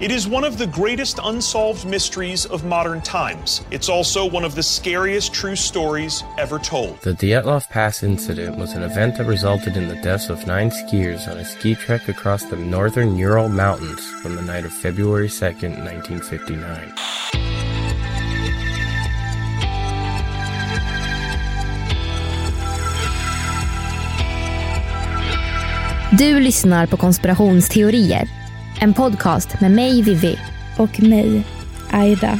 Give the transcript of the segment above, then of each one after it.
It is one of the greatest unsolved mysteries of modern times. It's also one of the scariest true stories ever told. The Dyatlov Pass incident was an event that resulted in the deaths of nine skiers on a ski trek across the northern Ural Mountains on the night of February 2nd, 1959. Du lyssnar på konspirationsteorier. En podcast med mig Vivi. och mig, Aida.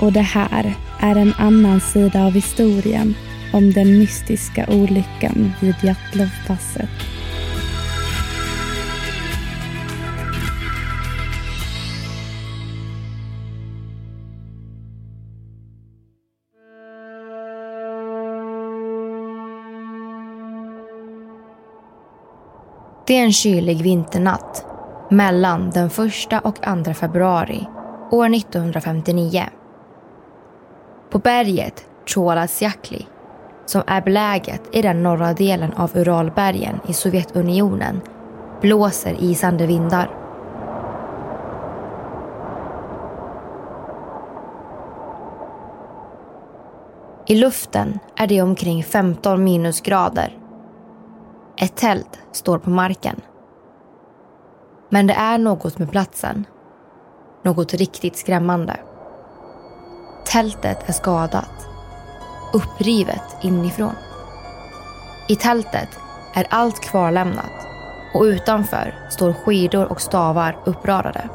Och det här är en annan sida av historien om den mystiska olyckan vid Jatlovpasset. Det är en kylig vinternatt mellan den 1 och 2 februari år 1959. På berget Cholatsiakli, som är beläget i den norra delen av Uralbergen i Sovjetunionen, blåser isande vindar. I luften är det omkring 15 minusgrader. Ett tält står på marken. Men det är något med platsen. Något riktigt skrämmande. Tältet är skadat. Upprivet inifrån. I tältet är allt kvarlämnat och utanför står skidor och stavar uppradade.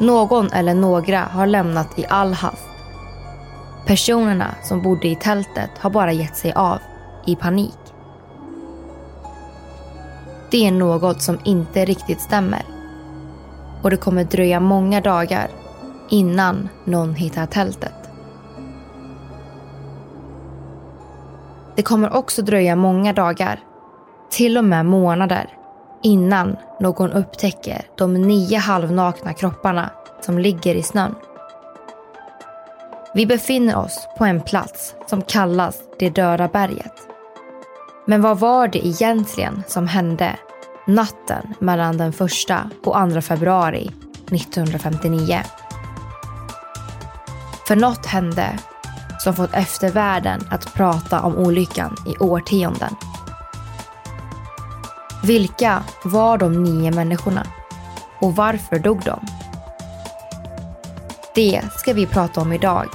Någon eller några har lämnat i all hast. Personerna som bodde i tältet har bara gett sig av i panik. Det är något som inte riktigt stämmer. Och det kommer dröja många dagar innan någon hittar tältet. Det kommer också dröja många dagar, till och med månader, innan någon upptäcker de nio halvnakna kropparna som ligger i snön. Vi befinner oss på en plats som kallas det döda berget. Men vad var det egentligen som hände natten mellan den 1 och 2 februari 1959? För något hände som fått eftervärlden att prata om olyckan i årtionden. Vilka var de nio människorna? Och varför dog de? Det ska vi prata om idag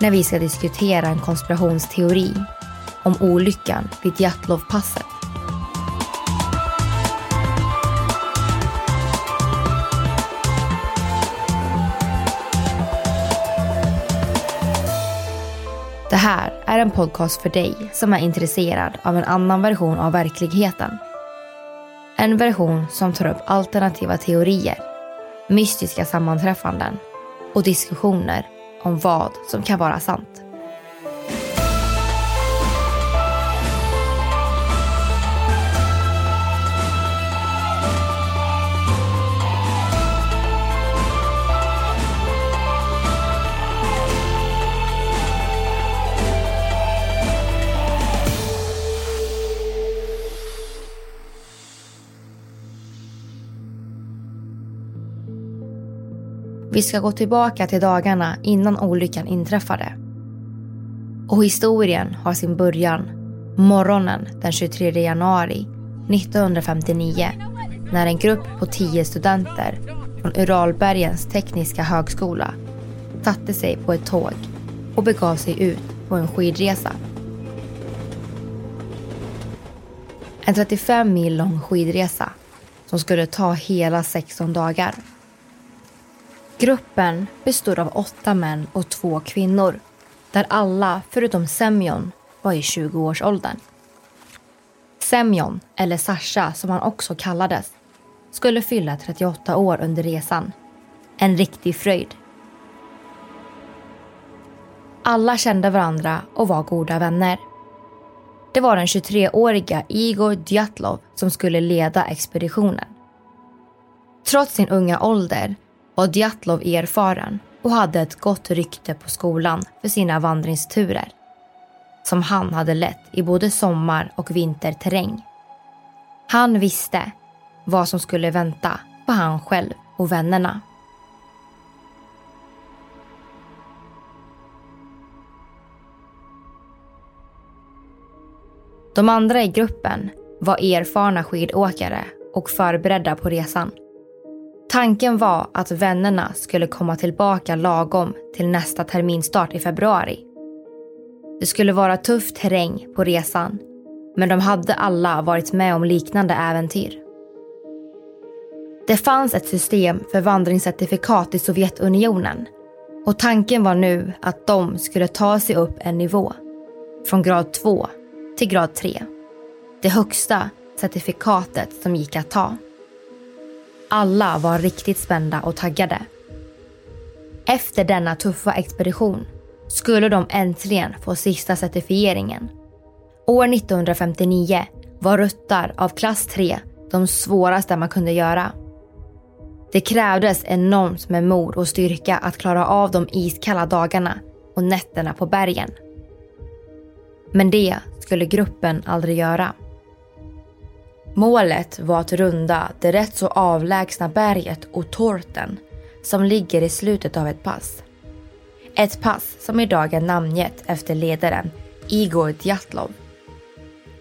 när vi ska diskutera en konspirationsteori om olyckan vid Jatlovpasset. Det här är en podcast för dig som är intresserad av en annan version av verkligheten. En version som tar upp alternativa teorier, mystiska sammanträffanden och diskussioner om vad som kan vara sant. Vi ska gå tillbaka till dagarna innan olyckan inträffade. Och historien har sin början morgonen den 23 januari 1959 när en grupp på tio studenter från Uralbergens tekniska högskola satte sig på ett tåg och begav sig ut på en skidresa. En 35 mil lång skidresa som skulle ta hela 16 dagar. Gruppen bestod av åtta män och två kvinnor där alla förutom Semyon var i 20-årsåldern. Semyon, eller Sasha som han också kallades, skulle fylla 38 år under resan. En riktig fröjd. Alla kände varandra och var goda vänner. Det var den 23-åriga Igor Djatlov som skulle leda expeditionen. Trots sin unga ålder var Djatlov erfaren och hade ett gott rykte på skolan för sina vandringsturer som han hade lett i både sommar och vinterterräng. Han visste vad som skulle vänta på han själv och vännerna. De andra i gruppen var erfarna skidåkare och förberedda på resan. Tanken var att vännerna skulle komma tillbaka lagom till nästa terminstart i februari. Det skulle vara tuff terräng på resan men de hade alla varit med om liknande äventyr. Det fanns ett system för vandringscertifikat i Sovjetunionen och tanken var nu att de skulle ta sig upp en nivå. Från grad 2 till grad 3. Det högsta certifikatet som gick att ta. Alla var riktigt spända och taggade. Efter denna tuffa expedition skulle de äntligen få sista certifieringen. År 1959 var ruttar av klass 3 de svåraste man kunde göra. Det krävdes enormt med mod och styrka att klara av de iskalla dagarna och nätterna på bergen. Men det skulle gruppen aldrig göra. Målet var att runda det rätt så avlägsna berget Otorten som ligger i slutet av ett pass. Ett pass som idag är namngett efter ledaren Igor Djatlov.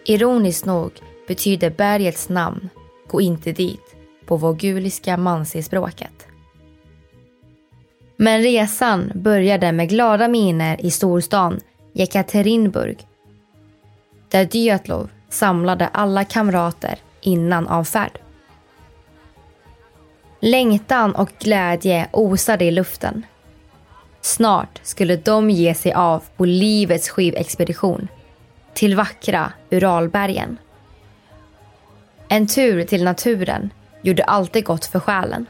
Ironiskt nog betyder bergets namn Gå inte dit på voguliska mansispråket. Men resan började med glada miner i storstan Jekaterinburg där Djatlov samlade alla kamrater innan avfärd. Längtan och glädje osade i luften. Snart skulle de ge sig av på livets skivexpedition till vackra Uralbergen. En tur till naturen gjorde alltid gott för själen.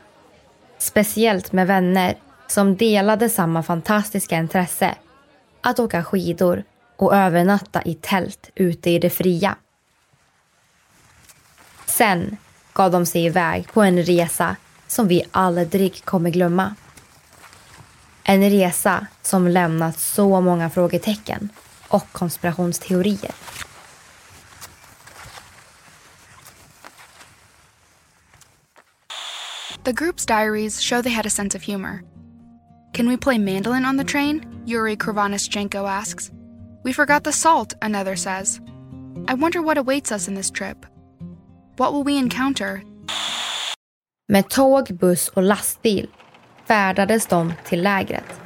Speciellt med vänner som delade samma fantastiska intresse att åka skidor och övernatta i tält ute i det fria. Sen gav de sig iväg på en resa som vi aldrig kommer glömma. En resa som lämnat så många frågetecken och konspirationsteorier. The group's diaries show they had a sense of humor. Can we play mandolin on the train? Yuri Krovanishchenko asks. We forgot the salt, another says. I wonder what awaits us in this trip. What will we encounter? Med tåg, buss och lastbil färdades de till lägret.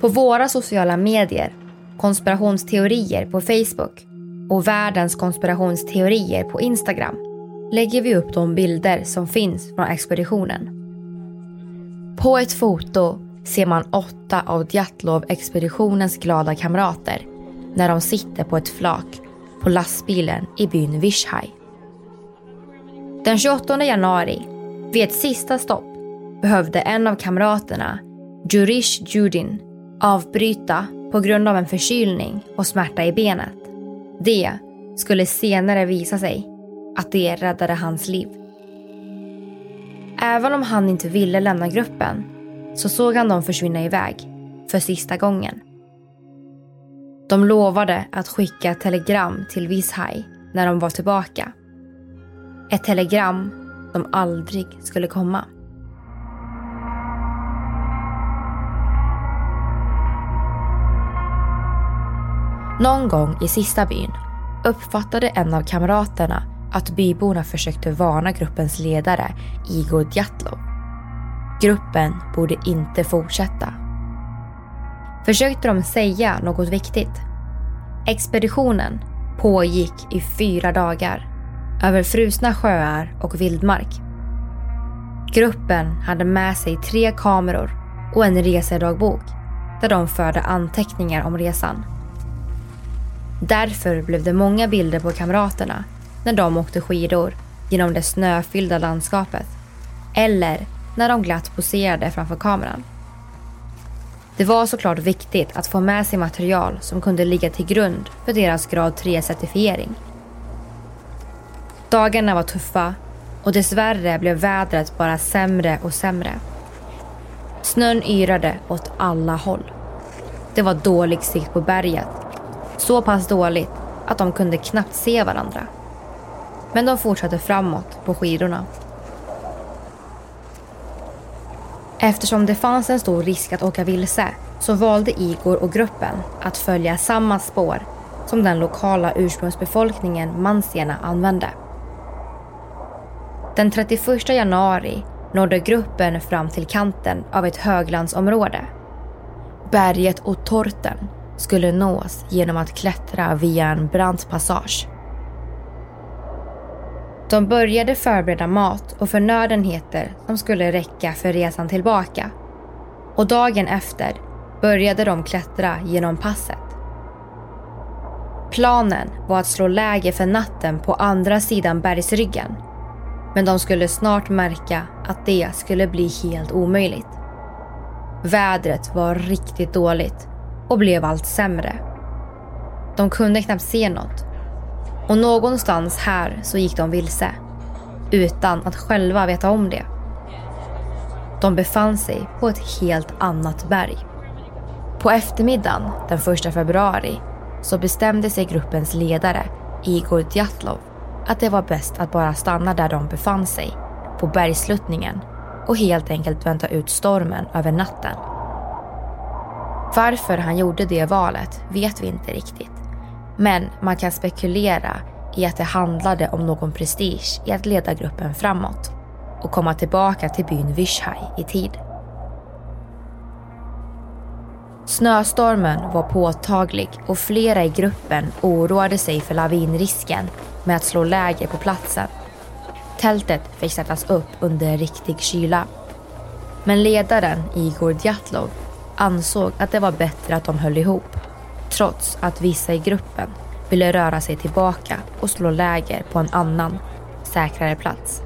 På våra sociala medier, konspirationsteorier på Facebook och världens konspirationsteorier på Instagram lägger vi upp de bilder som finns från expeditionen. På ett foto ser man åtta av Djatlov-expeditionens glada kamrater när de sitter på ett flak på lastbilen i byn Vishai. Den 28 januari, vid ett sista stopp, behövde en av kamraterna, Jurish Judin, avbryta på grund av en förkylning och smärta i benet. Det skulle senare visa sig att det räddade hans liv. Även om han inte ville lämna gruppen så såg han dem försvinna iväg för sista gången. De lovade att skicka ett telegram till Vishaj när de var tillbaka. Ett telegram de aldrig skulle komma. Någon gång i sista byn uppfattade en av kamraterna att byborna försökte varna gruppens ledare Igor Djatlov. Gruppen borde inte fortsätta. Försökte de säga något viktigt? Expeditionen pågick i fyra dagar över frusna sjöar och vildmark. Gruppen hade med sig tre kameror och en resedagbok där de förde anteckningar om resan. Därför blev det många bilder på kamraterna när de åkte skidor genom det snöfyllda landskapet eller när de glatt poserade framför kameran. Det var såklart viktigt att få med sig material som kunde ligga till grund för deras grad 3-certifiering. Dagarna var tuffa och dessvärre blev vädret bara sämre och sämre. Snön yrade åt alla håll. Det var dålig sikt på berget. Så pass dåligt att de kunde knappt se varandra. Men de fortsatte framåt på skidorna. Eftersom det fanns en stor risk att åka vilse så valde Igor och gruppen att följa samma spår som den lokala ursprungsbefolkningen mansierna använde. Den 31 januari nådde gruppen fram till kanten av ett höglandsområde. Berget och torten skulle nås genom att klättra via en brant passage. De började förbereda mat och förnödenheter som skulle räcka för resan tillbaka. Och dagen efter började de klättra genom passet. Planen var att slå läger för natten på andra sidan bergsryggen. Men de skulle snart märka att det skulle bli helt omöjligt. Vädret var riktigt dåligt och blev allt sämre. De kunde knappt se något och någonstans här så gick de vilse. Utan att själva veta om det. De befann sig på ett helt annat berg. På eftermiddagen den 1 februari så bestämde sig gruppens ledare Igor Djatlov att det var bäst att bara stanna där de befann sig, på bergsluttningen och helt enkelt vänta ut stormen över natten. Varför han gjorde det valet vet vi inte riktigt. Men man kan spekulera i att det handlade om någon prestige i att leda gruppen framåt och komma tillbaka till byn Vishai i tid. Snöstormen var påtaglig och flera i gruppen oroade sig för lavinrisken med att slå läger på platsen. Tältet fick sättas upp under riktig kyla. Men ledaren Igor Djatlov ansåg att det var bättre att de höll ihop trots att vissa i gruppen ville röra sig tillbaka och slå läger på en annan, säkrare plats.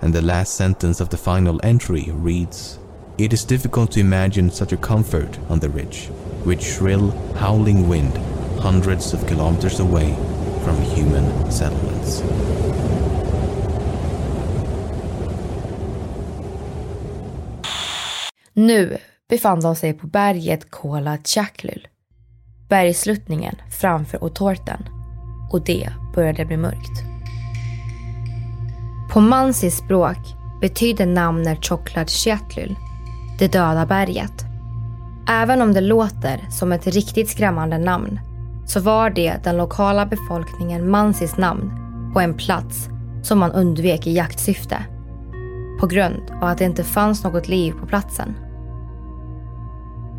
And the last sentence of the final entry reads It is difficult to imagine such a comfort on the ridge, with shrill, howling wind hundreds of kilometers away from human settlements. Nu befann de sig på berget Kola Tjaklul, bergsluttningen framför Otorten och det började bli mörkt. På mansis språk betyder namnet Tjaklul det döda berget. Även om det låter som ett riktigt skrämmande namn så var det den lokala befolkningen Mansis namn på en plats som man undvek i jaktsyfte på grund av att det inte fanns något liv på platsen.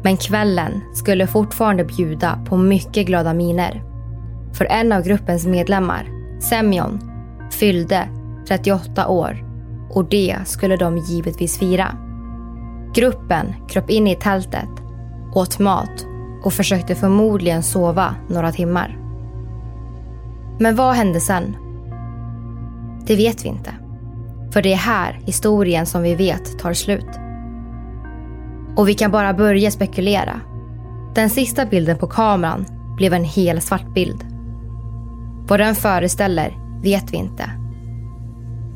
Men kvällen skulle fortfarande bjuda på mycket glada miner. För en av gruppens medlemmar, Semyon, fyllde 38 år och det skulle de givetvis fira. Gruppen kröp in i tältet, åt mat och försökte förmodligen sova några timmar. Men vad hände sen? Det vet vi inte. För det är här historien som vi vet tar slut. Och vi kan bara börja spekulera. Den sista bilden på kameran blev en hel svart bild. Vad den föreställer vet vi inte.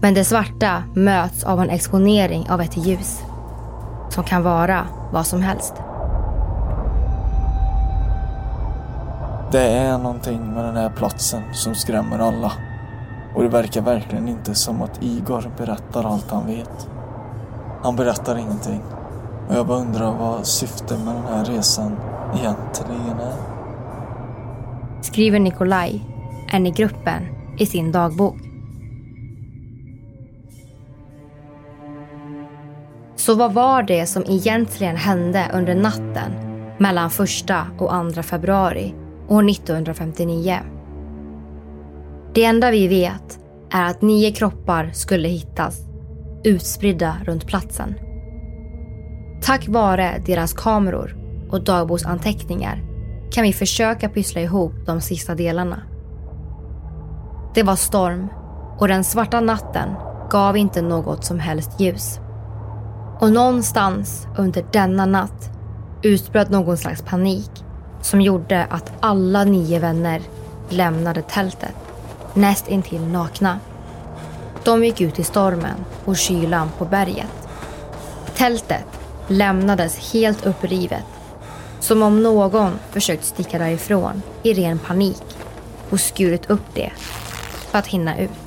Men det svarta möts av en exponering av ett ljus. Som kan vara vad som helst. Det är någonting med den här platsen som skrämmer alla. Och det verkar verkligen inte som att Igor berättar allt han vet. Han berättar ingenting. Och jag bara undrar vad syftet med den här resan egentligen är. Skriver Nikolaj, en i gruppen, i sin dagbok. Så vad var det som egentligen hände under natten mellan 1 och 2 februari år 1959? Det enda vi vet är att nio kroppar skulle hittas utspridda runt platsen. Tack vare deras kameror och dagboksanteckningar kan vi försöka pyssla ihop de sista delarna. Det var storm och den svarta natten gav inte något som helst ljus. Och någonstans under denna natt utbröt någon slags panik som gjorde att alla nio vänner lämnade tältet näst intill nakna. De gick ut i stormen och kylan på berget. Tältet lämnades helt upprivet. Som om någon försökt sticka därifrån i ren panik och skurit upp det för att hinna ut.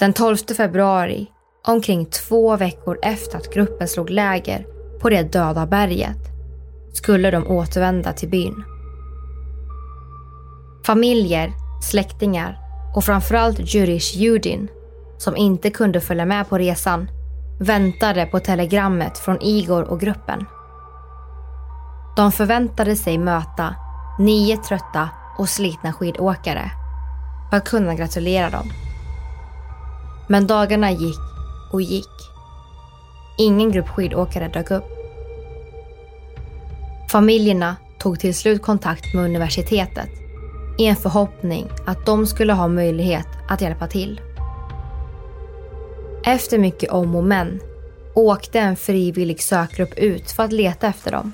Den 12 februari, omkring två veckor efter att gruppen slog läger på det döda berget, skulle de återvända till byn. Familjer, släktingar och framförallt Jurish Judin, som inte kunde följa med på resan, väntade på telegrammet från Igor och gruppen. De förväntade sig möta nio trötta och slitna skidåkare för att kunna gratulera dem. Men dagarna gick och gick. Ingen grupp skidåkare dök upp. Familjerna tog till slut kontakt med universitetet i en förhoppning att de skulle ha möjlighet att hjälpa till. Efter mycket om och men åkte en frivillig sökgrupp ut för att leta efter dem.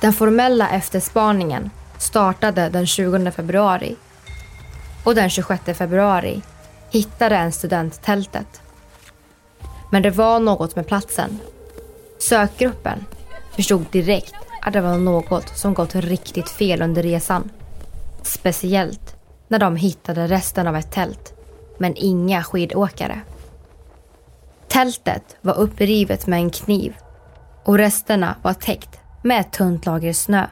Den formella efterspaningen startade den 20 februari och den 26 februari hittade en student tältet. Men det var något med platsen. Sökgruppen förstod direkt att det var något som gått riktigt fel under resan. Speciellt när de hittade resten av ett tält, men inga skidåkare. Tältet var upprivet med en kniv och resterna var täckt med ett tunt lager snö.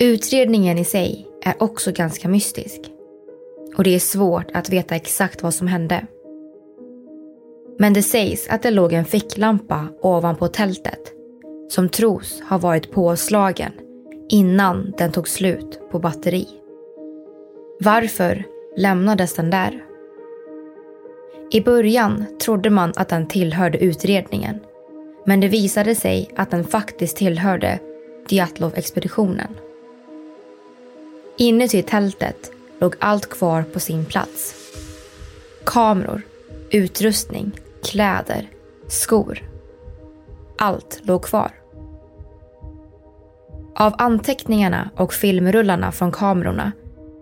Utredningen i sig är också ganska mystisk. Och det är svårt att veta exakt vad som hände. Men det sägs att det låg en ficklampa ovanpå tältet som tros ha varit påslagen innan den tog slut på batteri. Varför lämnades den där? I början trodde man att den tillhörde utredningen men det visade sig att den faktiskt tillhörde Djatlov-expeditionen. Inuti tältet låg allt kvar på sin plats. Kameror, utrustning, kläder, skor. Allt låg kvar. Av anteckningarna och filmrullarna från kamerorna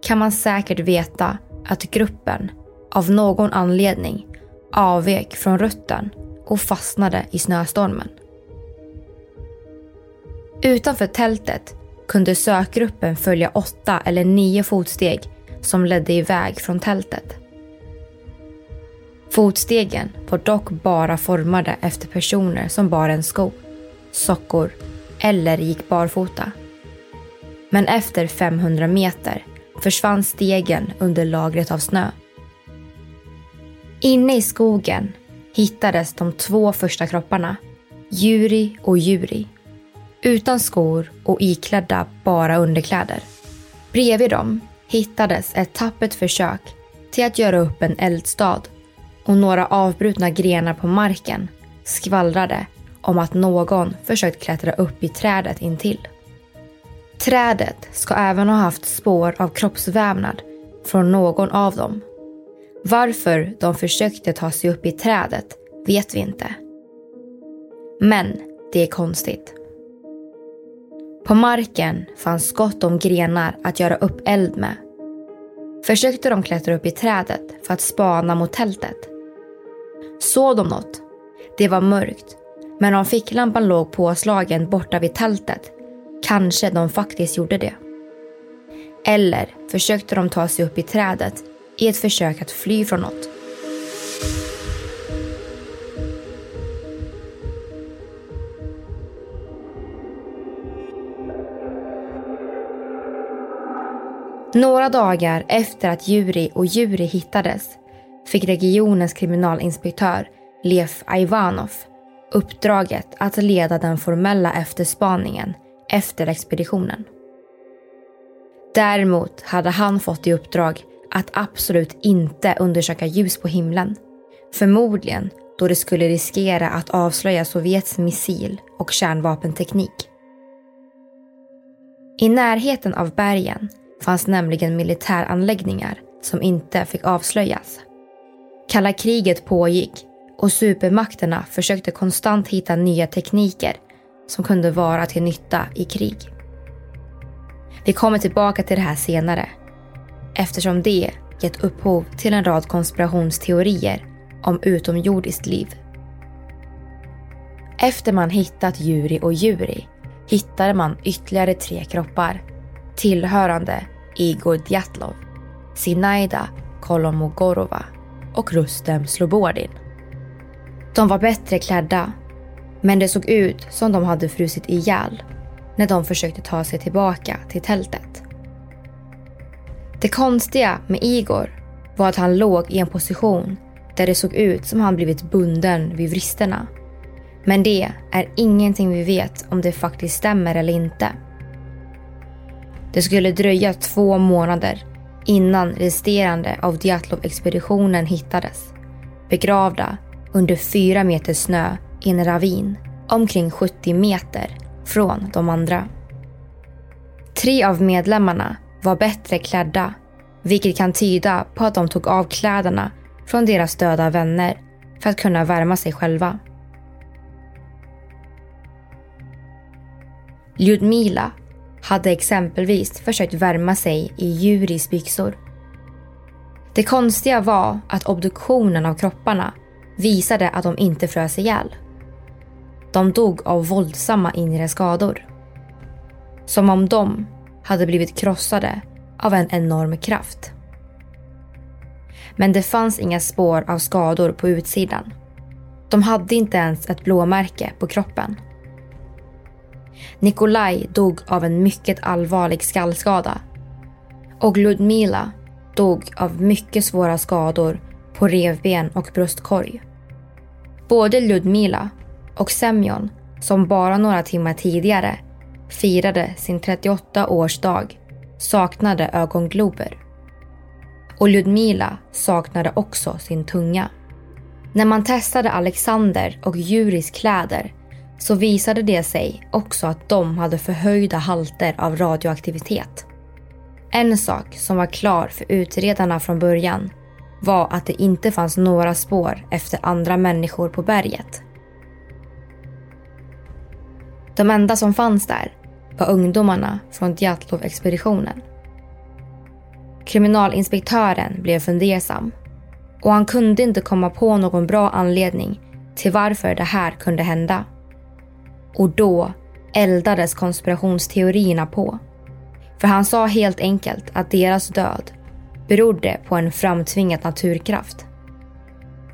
kan man säkert veta att gruppen av någon anledning avvek från rutten och fastnade i snöstormen. Utanför tältet kunde sökgruppen följa åtta eller nio fotsteg som ledde iväg från tältet. Fotstegen var dock bara formade efter personer som bar en sko, sockor eller gick barfota. Men efter 500 meter försvann stegen under lagret av snö. Inne i skogen hittades de två första kropparna, Juri och Juri. Utan skor och iklädda bara underkläder. Bredvid dem hittades ett tappert försök till att göra upp en eldstad och några avbrutna grenar på marken skvallrade om att någon försökt klättra upp i trädet intill. Trädet ska även ha haft spår av kroppsvävnad från någon av dem. Varför de försökte ta sig upp i trädet vet vi inte. Men det är konstigt. På marken fanns gott om grenar att göra upp eld med. Försökte de klättra upp i trädet för att spana mot tältet. Såg de något? Det var mörkt, men om ficklampan låg påslagen borta vid tältet kanske de faktiskt gjorde det. Eller försökte de ta sig upp i trädet i ett försök att fly från något. Några dagar efter att Juri och Juri hittades fick regionens kriminalinspektör Lev Ivanov uppdraget att leda den formella efterspaningen efter expeditionen. Däremot hade han fått i uppdrag att absolut inte undersöka ljus på himlen. Förmodligen då det skulle riskera att avslöja Sovjets missil och kärnvapenteknik. I närheten av bergen fanns nämligen militäranläggningar som inte fick avslöjas. Kalla kriget pågick och supermakterna försökte konstant hitta nya tekniker som kunde vara till nytta i krig. Vi kommer tillbaka till det här senare eftersom det gett upphov till en rad konspirationsteorier om utomjordiskt liv. Efter man hittat Juri och Juri hittade man ytterligare tre kroppar tillhörande Igor Djatlov, Sinaida Kolomogorova och Rustem Slobodin. De var bättre klädda, men det såg ut som de hade frusit ihjäl när de försökte ta sig tillbaka till tältet. Det konstiga med Igor var att han låg i en position där det såg ut som han blivit bunden vid vristerna. Men det är ingenting vi vet om det faktiskt stämmer eller inte. Det skulle dröja två månader innan resterande av Djatlov-expeditionen hittades. Begravda under fyra meter snö i en ravin omkring 70 meter från de andra. Tre av medlemmarna var bättre klädda vilket kan tyda på att de tog av kläderna från deras döda vänner för att kunna värma sig själva. Ljudmila hade exempelvis försökt värma sig i Juris byxor. Det konstiga var att obduktionen av kropparna visade att de inte frös ihjäl. De dog av våldsamma inre skador. Som om de hade blivit krossade av en enorm kraft. Men det fanns inga spår av skador på utsidan. De hade inte ens ett blåmärke på kroppen. Nikolaj dog av en mycket allvarlig skallskada. Och Ludmila dog av mycket svåra skador på revben och bröstkorg. Både Ludmila och Semyon, som bara några timmar tidigare firade sin 38-årsdag, saknade ögonglober. Och Ludmila saknade också sin tunga. När man testade Alexander och Juris kläder så visade det sig också att de hade förhöjda halter av radioaktivitet. En sak som var klar för utredarna från början var att det inte fanns några spår efter andra människor på berget. De enda som fanns där var ungdomarna från Djatlov-expeditionen. Kriminalinspektören blev fundersam och han kunde inte komma på någon bra anledning till varför det här kunde hända. Och då eldades konspirationsteorierna på. För han sa helt enkelt att deras död berodde på en framtvingad naturkraft.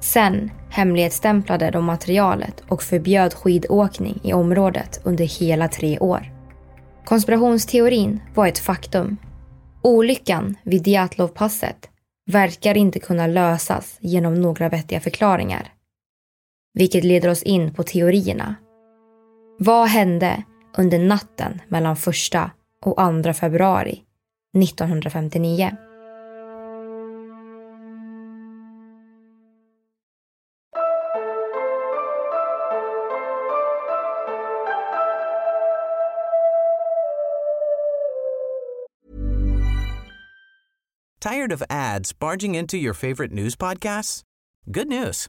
Sen hemligstämplade de materialet och förbjöd skidåkning i området under hela tre år. Konspirationsteorin var ett faktum. Olyckan vid Djatlovpasset verkar inte kunna lösas genom några vettiga förklaringar. Vilket leder oss in på teorierna. Vad hände under natten mellan 1 och 2 februari 1959? Tired of ads barging into your favorite news podcasts? Good news.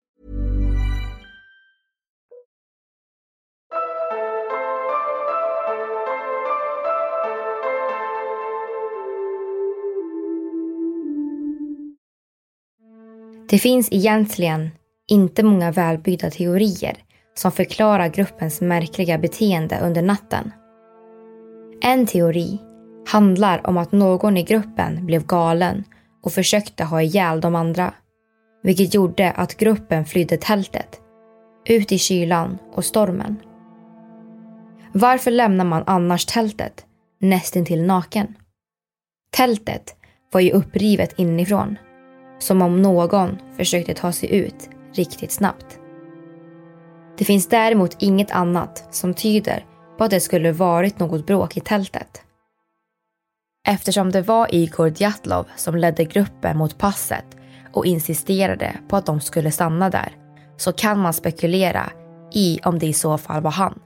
Det finns egentligen inte många välbyggda teorier som förklarar gruppens märkliga beteende under natten. En teori handlar om att någon i gruppen blev galen och försökte ha ihjäl de andra. Vilket gjorde att gruppen flydde tältet, ut i kylan och stormen. Varför lämnar man annars tältet nästintill naken? Tältet var ju upprivet inifrån som om någon försökte ta sig ut riktigt snabbt. Det finns däremot inget annat som tyder på att det skulle varit något bråk i tältet. Eftersom det var Igor Djatlov som ledde gruppen mot passet och insisterade på att de skulle stanna där så kan man spekulera i om det i så fall var han.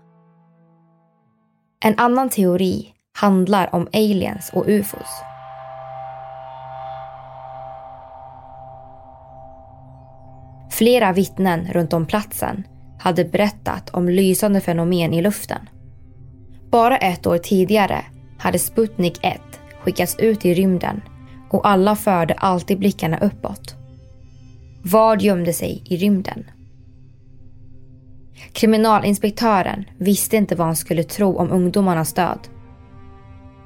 En annan teori handlar om aliens och ufos. Flera vittnen runt om platsen hade berättat om lysande fenomen i luften. Bara ett år tidigare hade Sputnik 1 skickats ut i rymden och alla förde alltid blickarna uppåt. Vad gömde sig i rymden? Kriminalinspektören visste inte vad han skulle tro om ungdomarnas död.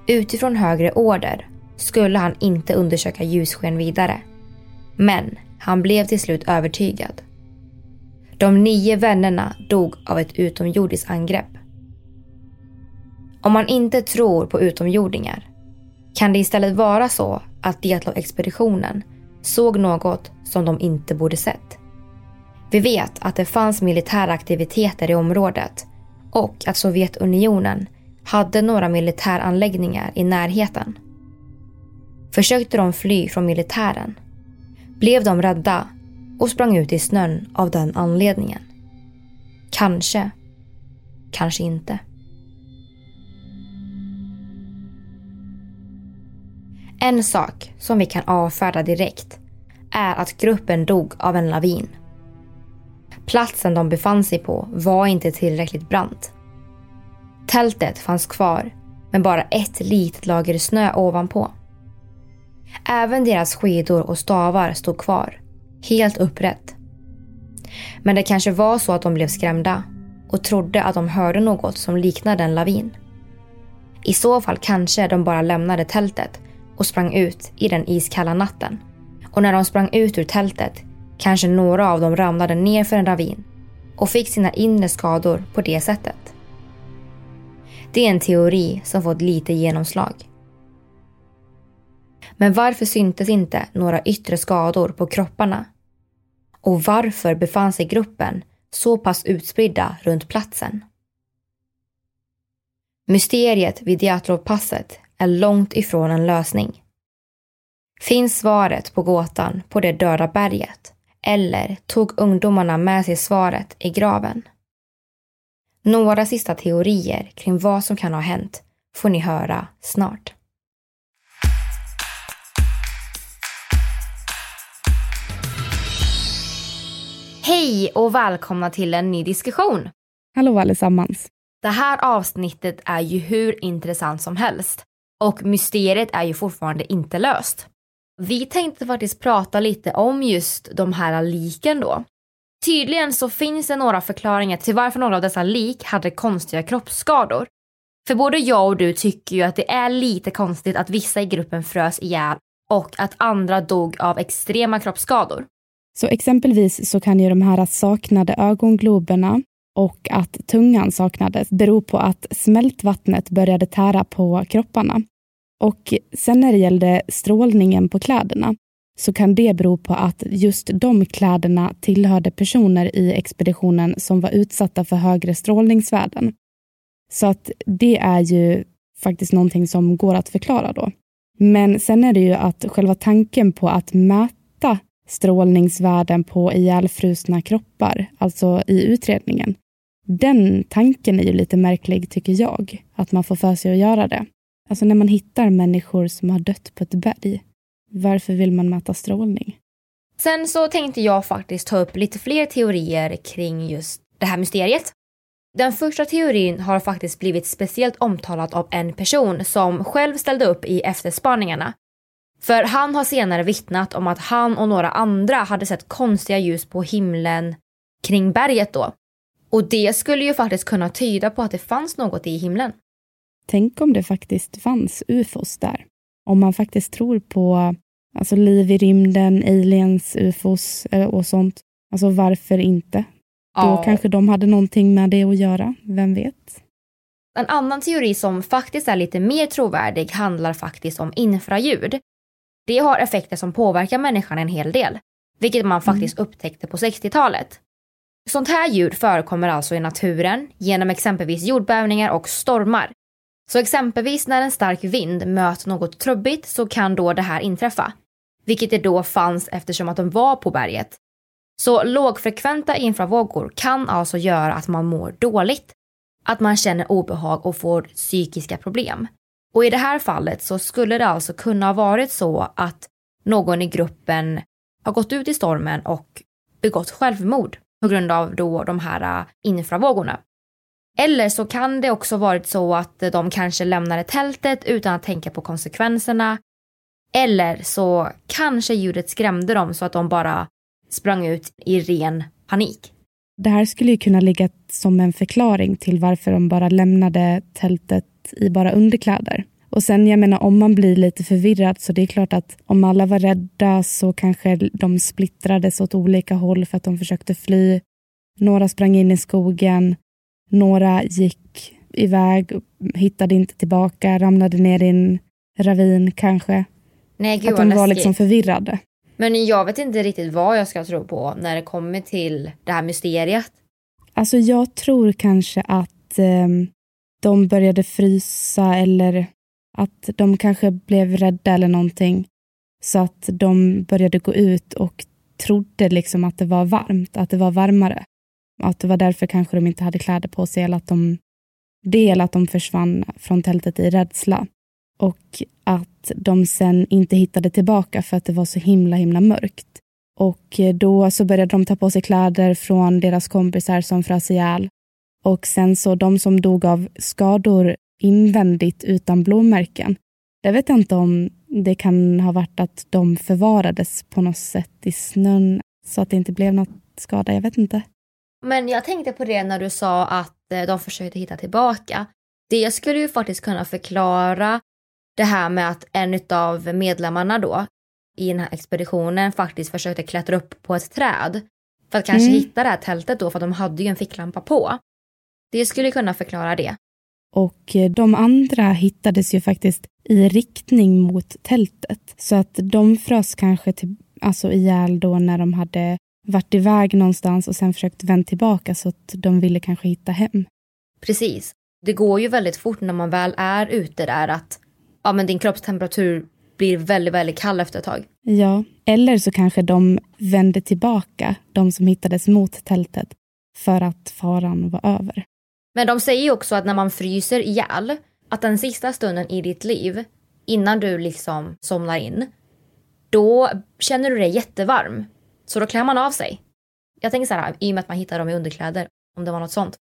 Utifrån högre order skulle han inte undersöka ljussken vidare. Men han blev till slut övertygad. De nio vännerna dog av ett utomjordiskt angrepp. Om man inte tror på utomjordingar kan det istället vara så att Dietlov-expeditionen såg något som de inte borde sett. Vi vet att det fanns militära aktiviteter i området och att Sovjetunionen hade några militäranläggningar i närheten. Försökte de fly från militären blev de rädda och sprang ut i snön av den anledningen. Kanske, kanske inte. En sak som vi kan avfärda direkt är att gruppen dog av en lavin. Platsen de befann sig på var inte tillräckligt brant. Tältet fanns kvar, men bara ett litet lager snö ovanpå. Även deras skidor och stavar stod kvar, helt upprätt. Men det kanske var så att de blev skrämda och trodde att de hörde något som liknade en lavin. I så fall kanske de bara lämnade tältet och sprang ut i den iskalla natten Och när de sprang ut ur tältet kanske några av dem ramlade ner för en ravin och fick sina inre skador på det sättet. Det är en teori som fått lite genomslag. Men varför syntes inte några yttre skador på kropparna? Och varför befann sig gruppen så pass utspridda runt platsen? Mysteriet vid Diatlovpasset är långt ifrån en lösning. Finns svaret på gåtan på det döda berget? Eller tog ungdomarna med sig svaret i graven? Några sista teorier kring vad som kan ha hänt får ni höra snart. Hej och välkomna till en ny diskussion. Hallå allesammans. Det här avsnittet är ju hur intressant som helst och mysteriet är ju fortfarande inte löst. Vi tänkte faktiskt prata lite om just de här liken då. Tydligen så finns det några förklaringar till varför några av dessa lik hade konstiga kroppsskador. För både jag och du tycker ju att det är lite konstigt att vissa i gruppen frös ihjäl och att andra dog av extrema kroppsskador. Så exempelvis så kan ju de här saknade ögongloberna och att tungan saknades bero på att smältvattnet började tära på kropparna. Och sen när det gällde strålningen på kläderna så kan det bero på att just de kläderna tillhörde personer i expeditionen som var utsatta för högre strålningsvärden. Så att det är ju faktiskt någonting som går att förklara då. Men sen är det ju att själva tanken på att mäta strålningsvärden på ihjälfrusna kroppar, alltså i utredningen. Den tanken är ju lite märklig tycker jag, att man får för sig att göra det. Alltså när man hittar människor som har dött på ett berg, varför vill man mäta strålning? Sen så tänkte jag faktiskt ta upp lite fler teorier kring just det här mysteriet. Den första teorin har faktiskt blivit speciellt omtalad av en person som själv ställde upp i efterspaningarna för han har senare vittnat om att han och några andra hade sett konstiga ljus på himlen kring berget då. Och det skulle ju faktiskt kunna tyda på att det fanns något i himlen. Tänk om det faktiskt fanns ufos där. Om man faktiskt tror på alltså, liv i rymden, aliens, ufos eh, och sånt. Alltså varför inte? Ja. Då kanske de hade någonting med det att göra, vem vet? En annan teori som faktiskt är lite mer trovärdig handlar faktiskt om infraljud. Det har effekter som påverkar människan en hel del, vilket man faktiskt mm. upptäckte på 60-talet. Sånt här ljud förekommer alltså i naturen genom exempelvis jordbävningar och stormar. Så exempelvis när en stark vind möter något trubbigt så kan då det här inträffa. Vilket det då fanns eftersom att de var på berget. Så lågfrekventa infravågor kan alltså göra att man mår dåligt. Att man känner obehag och får psykiska problem. Och i det här fallet så skulle det alltså kunna ha varit så att någon i gruppen har gått ut i stormen och begått självmord på grund av då de här äh, infravågorna. Eller så kan det också varit så att de kanske lämnade tältet utan att tänka på konsekvenserna. Eller så kanske ljudet skrämde dem så att de bara sprang ut i ren panik. Det här skulle ju kunna ligga som en förklaring till varför de bara lämnade tältet i bara underkläder. Och sen, jag menar, om man blir lite förvirrad så det är klart att om alla var rädda så kanske de splittrades åt olika håll för att de försökte fly. Några sprang in i skogen, några gick iväg, hittade inte tillbaka, ramlade ner i en ravin kanske. Nej, gud, att de var liksom förvirrade. Men jag vet inte riktigt vad jag ska tro på när det kommer till det här mysteriet. Alltså jag tror kanske att eh, de började frysa eller att de kanske blev rädda eller någonting. Så att de började gå ut och trodde liksom att det var varmt, att det var varmare. Att det var därför kanske de inte hade kläder på sig eller att de, del att de försvann från tältet i rädsla. Och att de sen inte hittade tillbaka för att det var så himla himla mörkt. Och då så började de ta på sig kläder från deras kompisar som frös ihjäl. Och sen så de som dog av skador invändigt utan blåmärken. Jag vet inte om det kan ha varit att de förvarades på något sätt i snön så att det inte blev något skada. Jag vet inte. Men jag tänkte på det när du sa att eh, de försökte hitta tillbaka. Det skulle ju faktiskt kunna förklara det här med att en av medlemmarna då i den här expeditionen faktiskt försökte klättra upp på ett träd för att kanske Mm. hitta det här tältet då för att de hade ju en ficklampa på. Det skulle kunna förklara det. Och eh, de andra hittades ju faktiskt i riktning mot tältet. Så att de frös kanske till, alltså ihjäl då när de hade varit iväg någonstans och sen försökt vända tillbaka så att de ville kanske hitta hem. Precis. Det går ju väldigt fort när man väl är ute där att ja, men din kroppstemperatur blir väldigt, väldigt kall efter ett tag. Ja, eller så kanske de vände tillbaka, de som hittades mot tältet, för att faran var över. Men de säger ju också att när man fryser ihjäl, att den sista stunden i ditt liv, innan du liksom somnar in, då känner du dig jättevarm. Så då klär man av sig. Jag tänker så här, i och med att man hittar dem i underkläder, om det var något sånt.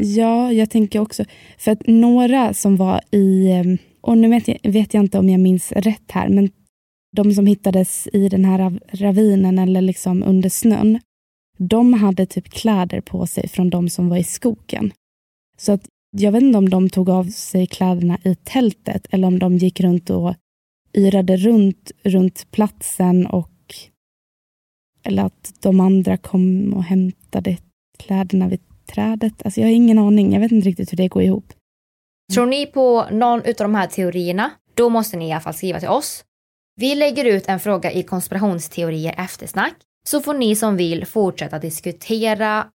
Ja, jag tänker också, för att några som var i, ehm, och nu vet jag, vet jag inte om jag minns rätt här, men de som hittades i den här ravinen eller liksom under snön, de hade typ kläder på sig från de som var i skogen. Så att jag vet inte om de tog av sig kläderna i tältet eller om de gick runt och yrade runt, runt platsen och eller att de andra kom och hämtade kläderna vid trädet. Alltså jag har ingen aning. Jag vet inte riktigt hur det går ihop. Tror ni på någon av de här teorierna, då måste ni i alla fall skriva till oss. Vi lägger ut en fråga i konspirationsteorier eftersnack, så får ni som vill fortsätta diskutera.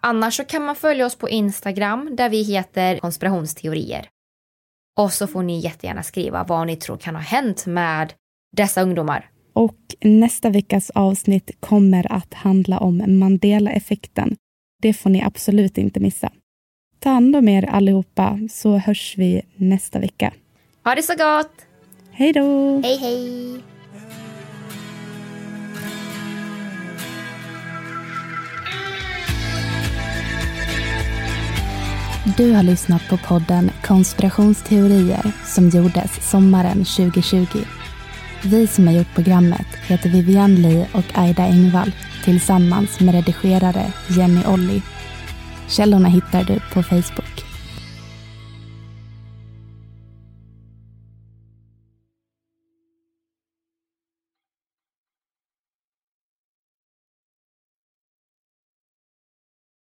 Annars så kan man följa oss på Instagram där vi heter konspirationsteorier. Och så får ni jättegärna skriva vad ni tror kan ha hänt med dessa ungdomar. Och nästa veckas avsnitt kommer att handla om Mandela-effekten. Det får ni absolut inte missa. Ta hand om er allihopa så hörs vi nästa vecka. Ha det så gott! Hej då! Hej hej! Du har lyssnat på podden Konspirationsteorier som gjordes sommaren 2020. Vi som har gjort programmet heter Vivian Lee och Aida Engvall tillsammans med redigerare Jenny Olli. Källorna hittar du på Facebook.